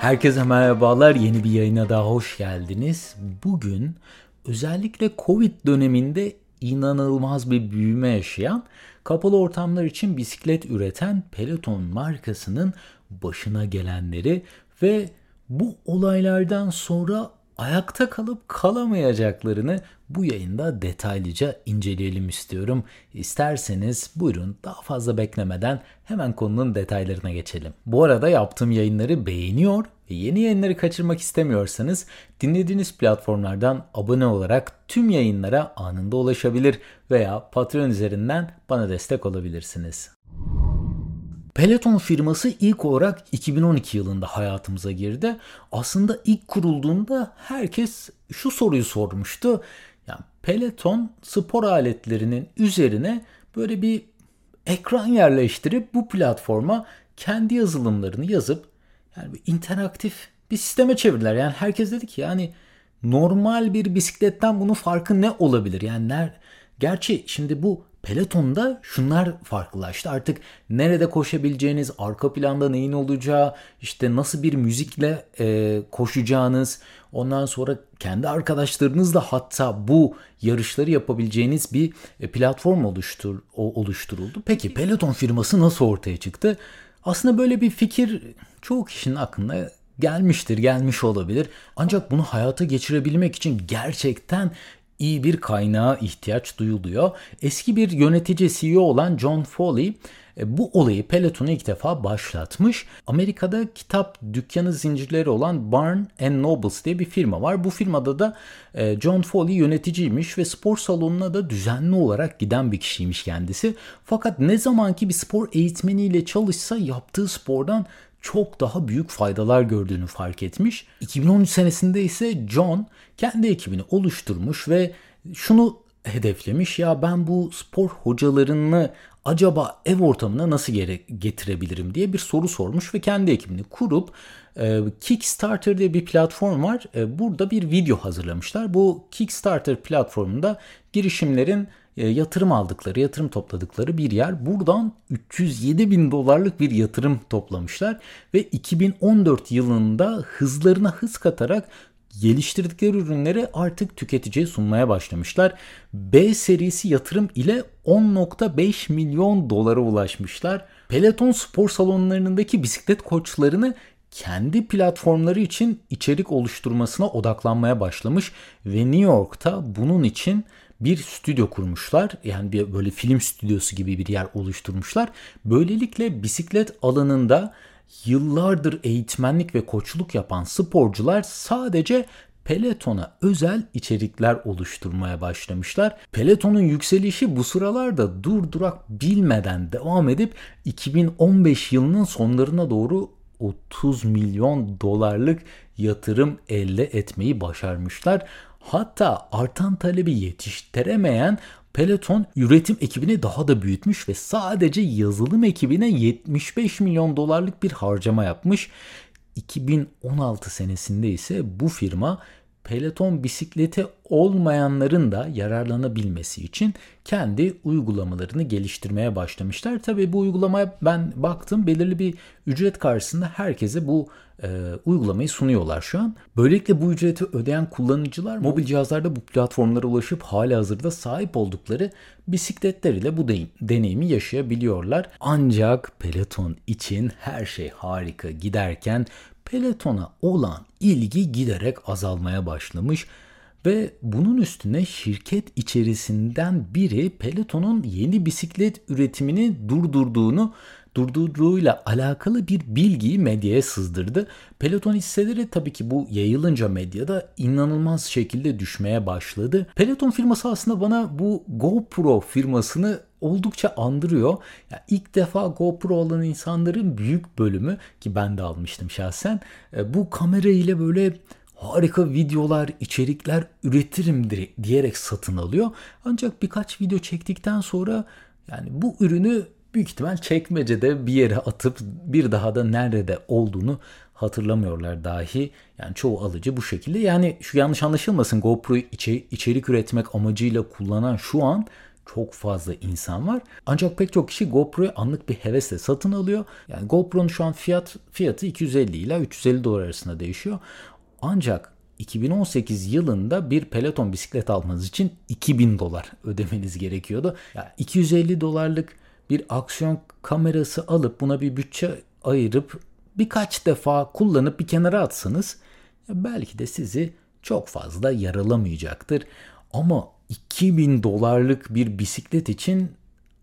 Herkese merhabalar. Yeni bir yayına daha hoş geldiniz. Bugün özellikle Covid döneminde inanılmaz bir büyüme yaşayan, kapalı ortamlar için bisiklet üreten Peloton markasının başına gelenleri ve bu olaylardan sonra ayakta kalıp kalamayacaklarını bu yayında detaylıca inceleyelim istiyorum. İsterseniz buyurun daha fazla beklemeden hemen konunun detaylarına geçelim. Bu arada yaptığım yayınları beğeniyor ve yeni yayınları kaçırmak istemiyorsanız dinlediğiniz platformlardan abone olarak tüm yayınlara anında ulaşabilir veya Patreon üzerinden bana destek olabilirsiniz. Peloton firması ilk olarak 2012 yılında hayatımıza girdi. Aslında ilk kurulduğunda herkes şu soruyu sormuştu. Peloton spor aletlerinin üzerine böyle bir ekran yerleştirip bu platforma kendi yazılımlarını yazıp yani bir interaktif bir sisteme çevirdiler. Yani herkes dedi ki yani normal bir bisikletten bunun farkı ne olabilir? Yani ner Gerçi şimdi bu Peloton'da şunlar farklılaştı. Artık nerede koşabileceğiniz, arka planda neyin olacağı, işte nasıl bir müzikle e, koşacağınız, ondan sonra kendi arkadaşlarınızla hatta bu yarışları yapabileceğiniz bir e, platform oluştur, oluşturuldu. Peki Peloton firması nasıl ortaya çıktı? Aslında böyle bir fikir çoğu kişinin aklına gelmiştir, gelmiş olabilir. Ancak bunu hayata geçirebilmek için gerçekten iyi bir kaynağa ihtiyaç duyuluyor. Eski bir yönetici CEO olan John Foley bu olayı Peloton'a ilk defa başlatmış. Amerika'da kitap dükkanı zincirleri olan Barn Nobles diye bir firma var. Bu firmada da e, John Foley yöneticiymiş ve spor salonuna da düzenli olarak giden bir kişiymiş kendisi. Fakat ne zamanki bir spor eğitmeniyle çalışsa yaptığı spordan çok daha büyük faydalar gördüğünü fark etmiş. 2013 senesinde ise John kendi ekibini oluşturmuş ve şunu hedeflemiş ya ben bu spor hocalarını acaba ev ortamına nasıl getirebilirim diye bir soru sormuş ve kendi ekibini kurup e, Kickstarter diye bir platform var. E, burada bir video hazırlamışlar. Bu Kickstarter platformunda girişimlerin e, yatırım aldıkları, yatırım topladıkları bir yer. Buradan 307 bin dolarlık bir yatırım toplamışlar ve 2014 yılında hızlarına hız katarak geliştirdikleri ürünleri artık tüketiciye sunmaya başlamışlar. B serisi yatırım ile 10.5 milyon dolara ulaşmışlar. Peloton spor salonlarındaki bisiklet koçlarını kendi platformları için içerik oluşturmasına odaklanmaya başlamış ve New York'ta bunun için bir stüdyo kurmuşlar. Yani bir böyle film stüdyosu gibi bir yer oluşturmuşlar. Böylelikle bisiklet alanında yıllardır eğitmenlik ve koçluk yapan sporcular sadece Peloton'a özel içerikler oluşturmaya başlamışlar. Peloton'un yükselişi bu sıralarda durdurak bilmeden devam edip 2015 yılının sonlarına doğru 30 milyon dolarlık yatırım elde etmeyi başarmışlar. Hatta artan talebi yetiştiremeyen Peloton üretim ekibini daha da büyütmüş ve sadece yazılım ekibine 75 milyon dolarlık bir harcama yapmış. 2016 senesinde ise bu firma Peloton bisikleti olmayanların da yararlanabilmesi için kendi uygulamalarını geliştirmeye başlamışlar. Tabii bu uygulamaya ben baktım belirli bir ücret karşısında herkese bu e, uygulamayı sunuyorlar şu an. Böylelikle bu ücreti ödeyen kullanıcılar mobil cihazlarda bu platformlara ulaşıp hali hazırda sahip oldukları bisikletler ile bu deneyimi yaşayabiliyorlar. Ancak Peloton için her şey harika giderken Peloton'a olan ilgi giderek azalmaya başlamış ve bunun üstüne şirket içerisinden biri Peloton'un yeni bisiklet üretimini durdurduğunu durdurduğuyla alakalı bir bilgiyi medyaya sızdırdı. Peloton hisseleri tabii ki bu yayılınca medyada inanılmaz şekilde düşmeye başladı. Peloton firması aslında bana bu GoPro firmasını oldukça andırıyor. Yani ilk defa GoPro alan insanların büyük bölümü ki ben de almıştım şahsen e, bu kamera ile böyle harika videolar, içerikler üretirim diyerek satın alıyor. Ancak birkaç video çektikten sonra yani bu ürünü büyük ihtimal çekmecede bir yere atıp bir daha da nerede olduğunu hatırlamıyorlar dahi. Yani çoğu alıcı bu şekilde. Yani şu yanlış anlaşılmasın GoPro içi, içerik üretmek amacıyla kullanan şu an çok fazla insan var. Ancak pek çok kişi GoPro'yu anlık bir hevesle satın alıyor. Yani GoPro'nun şu an fiyat fiyatı 250 ile 350 dolar arasında değişiyor. Ancak 2018 yılında bir Peloton bisiklet almanız için 2000 dolar ödemeniz gerekiyordu. Yani 250 dolarlık bir aksiyon kamerası alıp buna bir bütçe ayırıp birkaç defa kullanıp bir kenara atsanız belki de sizi çok fazla yaralamayacaktır. Ama 2000 dolarlık bir bisiklet için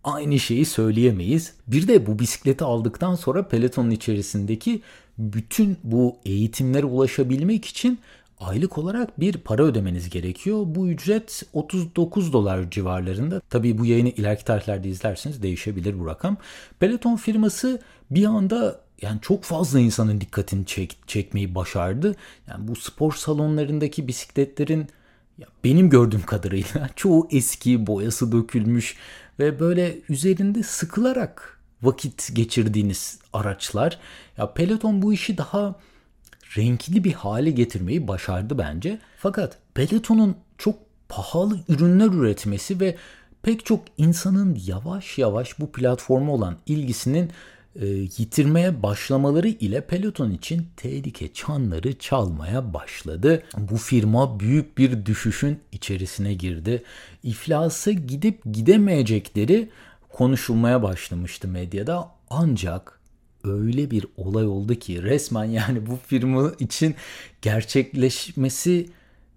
aynı şeyi söyleyemeyiz. Bir de bu bisikleti aldıktan sonra Peloton'un içerisindeki bütün bu eğitimlere ulaşabilmek için aylık olarak bir para ödemeniz gerekiyor. Bu ücret 39 dolar civarlarında. Tabii bu yayını ileriki tarihlerde izlerseniz değişebilir bu rakam. Peloton firması bir anda yani çok fazla insanın dikkatini çek, çekmeyi başardı. Yani bu spor salonlarındaki bisikletlerin ya benim gördüğüm kadarıyla çoğu eski, boyası dökülmüş ve böyle üzerinde sıkılarak vakit geçirdiğiniz araçlar. Ya Peloton bu işi daha renkli bir hale getirmeyi başardı bence. Fakat Peloton'un çok pahalı ürünler üretmesi ve pek çok insanın yavaş yavaş bu platforma olan ilgisinin e, yitirmeye başlamaları ile Peloton için tehlike çanları çalmaya başladı. Bu firma büyük bir düşüşün içerisine girdi. İflasa gidip gidemeyecekleri konuşulmaya başlamıştı medyada. Ancak öyle bir olay oldu ki resmen yani bu firma için gerçekleşmesi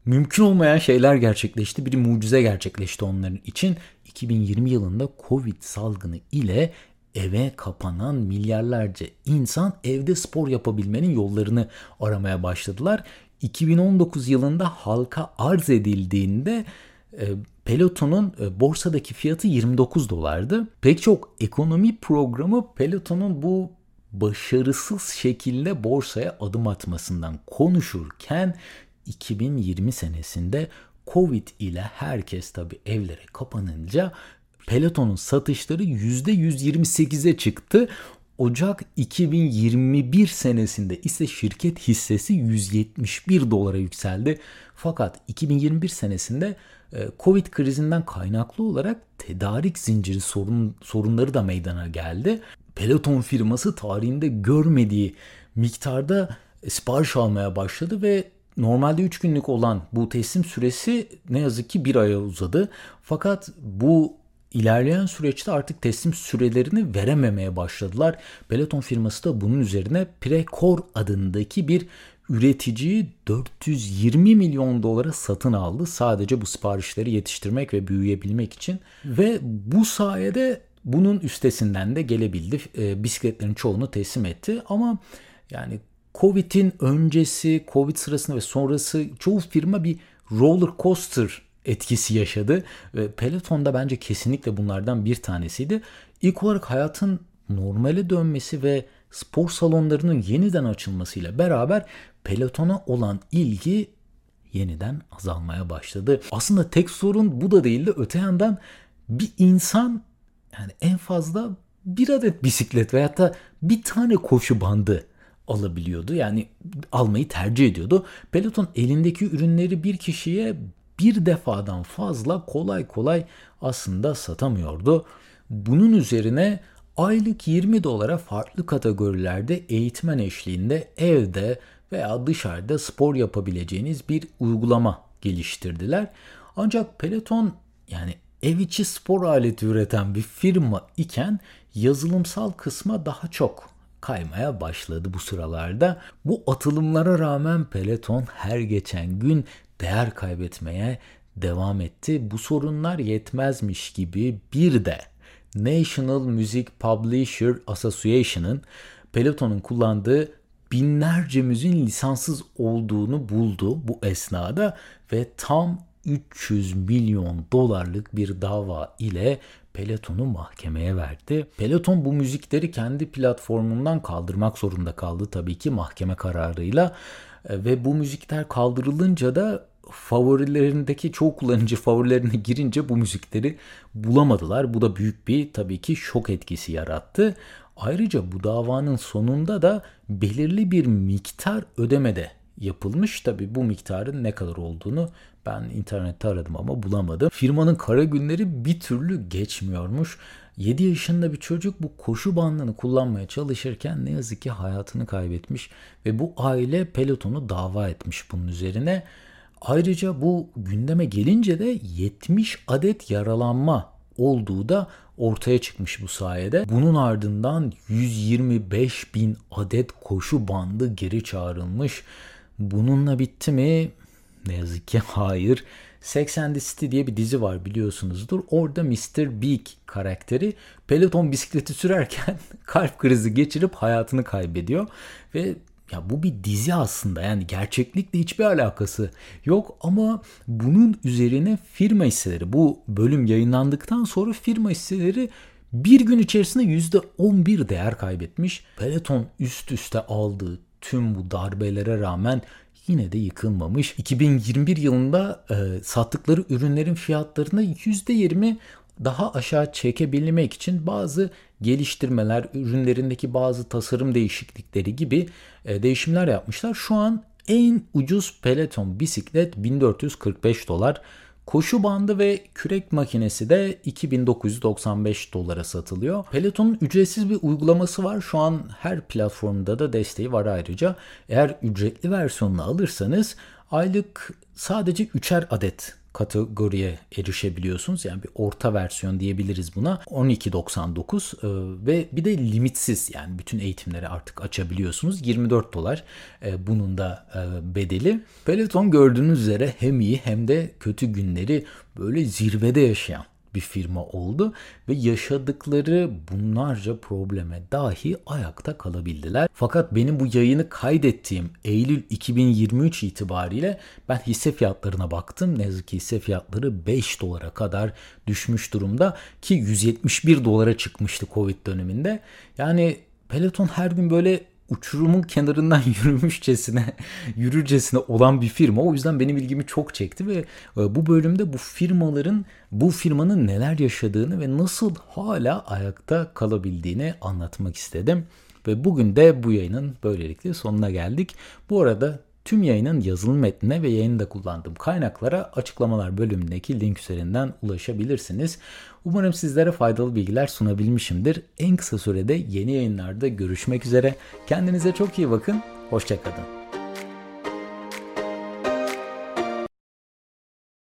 mümkün olmayan şeyler gerçekleşti. Bir mucize gerçekleşti onların için. 2020 yılında Covid salgını ile eve kapanan milyarlarca insan evde spor yapabilmenin yollarını aramaya başladılar. 2019 yılında halka arz edildiğinde e, Peloton'un e, borsadaki fiyatı 29 dolardı. Pek çok ekonomi programı Peloton'un bu başarısız şekilde borsaya adım atmasından konuşurken 2020 senesinde Covid ile herkes tabi evlere kapanınca Peloton'un satışları %128'e çıktı. Ocak 2021 senesinde ise şirket hissesi 171 dolara yükseldi. Fakat 2021 senesinde e, Covid krizinden kaynaklı olarak tedarik zinciri sorun, sorunları da meydana geldi. Peloton firması tarihinde görmediği miktarda sipariş almaya başladı ve normalde 3 günlük olan bu teslim süresi ne yazık ki bir aya uzadı. Fakat bu ilerleyen süreçte artık teslim sürelerini verememeye başladılar. Peloton firması da bunun üzerine Precor adındaki bir üreticiyi 420 milyon dolara satın aldı. Sadece bu siparişleri yetiştirmek ve büyüyebilmek için. Ve bu sayede bunun üstesinden de gelebildi. E, bisikletlerin çoğunu teslim etti ama yani Covid'in öncesi, Covid sırasında ve sonrası çoğu firma bir roller coaster etkisi yaşadı ve Peloton da bence kesinlikle bunlardan bir tanesiydi. İlk olarak hayatın normale dönmesi ve spor salonlarının yeniden açılmasıyla beraber Peloton'a olan ilgi yeniden azalmaya başladı. Aslında tek sorun bu da değildi. Öte yandan bir insan yani en fazla bir adet bisiklet veyahut da bir tane koşu bandı alabiliyordu. Yani almayı tercih ediyordu. Peloton elindeki ürünleri bir kişiye bir defadan fazla kolay kolay aslında satamıyordu. Bunun üzerine aylık 20 dolara farklı kategorilerde eğitmen eşliğinde evde veya dışarıda spor yapabileceğiniz bir uygulama geliştirdiler. Ancak Peloton yani ev içi spor aleti üreten bir firma iken yazılımsal kısma daha çok kaymaya başladı bu sıralarda. Bu atılımlara rağmen Peloton her geçen gün değer kaybetmeye devam etti. Bu sorunlar yetmezmiş gibi bir de National Music Publisher Association'ın Peloton'un kullandığı binlerce müziğin lisanssız olduğunu buldu bu esnada ve tam 300 milyon dolarlık bir dava ile Peloton'u mahkemeye verdi. Peloton bu müzikleri kendi platformundan kaldırmak zorunda kaldı tabii ki mahkeme kararıyla ve bu müzikler kaldırılınca da favorilerindeki çoğu kullanıcı favorilerine girince bu müzikleri bulamadılar. Bu da büyük bir tabii ki şok etkisi yarattı. Ayrıca bu davanın sonunda da belirli bir miktar ödemede yapılmış. Tabi bu miktarın ne kadar olduğunu ben internette aradım ama bulamadım. Firmanın kara günleri bir türlü geçmiyormuş. 7 yaşında bir çocuk bu koşu bandını kullanmaya çalışırken ne yazık ki hayatını kaybetmiş ve bu aile pelotonu dava etmiş bunun üzerine. Ayrıca bu gündeme gelince de 70 adet yaralanma olduğu da ortaya çıkmış bu sayede. Bunun ardından 125 bin adet koşu bandı geri çağrılmış. Bununla bitti mi? Ne yazık ki hayır. Sex and the City diye bir dizi var biliyorsunuzdur. Orada Mr. Big karakteri peloton bisikleti sürerken kalp krizi geçirip hayatını kaybediyor. Ve ya bu bir dizi aslında yani gerçeklikle hiçbir alakası yok ama bunun üzerine firma hisseleri bu bölüm yayınlandıktan sonra firma hisseleri bir gün içerisinde %11 değer kaybetmiş. Peloton üst üste aldığı tüm bu darbelere rağmen yine de yıkılmamış. 2021 yılında e, sattıkları ürünlerin fiyatlarını %20 daha aşağı çekebilmek için bazı geliştirmeler, ürünlerindeki bazı tasarım değişiklikleri gibi e, değişimler yapmışlar. Şu an en ucuz Peloton bisiklet 1445 dolar. Koşu bandı ve kürek makinesi de 2995 dolara satılıyor. Peloton'un ücretsiz bir uygulaması var. Şu an her platformda da desteği var ayrıca. Eğer ücretli versiyonunu alırsanız aylık sadece 3'er adet kategoriye erişebiliyorsunuz. Yani bir orta versiyon diyebiliriz buna. 12.99 e, ve bir de limitsiz yani bütün eğitimleri artık açabiliyorsunuz. 24 dolar e, bunun da e, bedeli. Peloton gördüğünüz üzere hem iyi hem de kötü günleri böyle zirvede yaşayan bir firma oldu ve yaşadıkları bunlarca probleme dahi ayakta kalabildiler. Fakat benim bu yayını kaydettiğim Eylül 2023 itibariyle ben hisse fiyatlarına baktım. Ne yazık ki hisse fiyatları 5 dolara kadar düşmüş durumda ki 171 dolara çıkmıştı Covid döneminde. Yani Peloton her gün böyle uçurumun kenarından yürümüşçesine, yürürcesine olan bir firma. O yüzden benim ilgimi çok çekti ve e, bu bölümde bu firmaların, bu firmanın neler yaşadığını ve nasıl hala ayakta kalabildiğini anlatmak istedim. Ve bugün de bu yayının böylelikle sonuna geldik. Bu arada Tüm yayının yazılı metnine ve yayında kullandığım kaynaklara açıklamalar bölümündeki link üzerinden ulaşabilirsiniz. Umarım sizlere faydalı bilgiler sunabilmişimdir. En kısa sürede yeni yayınlarda görüşmek üzere. Kendinize çok iyi bakın. Hoşçakalın.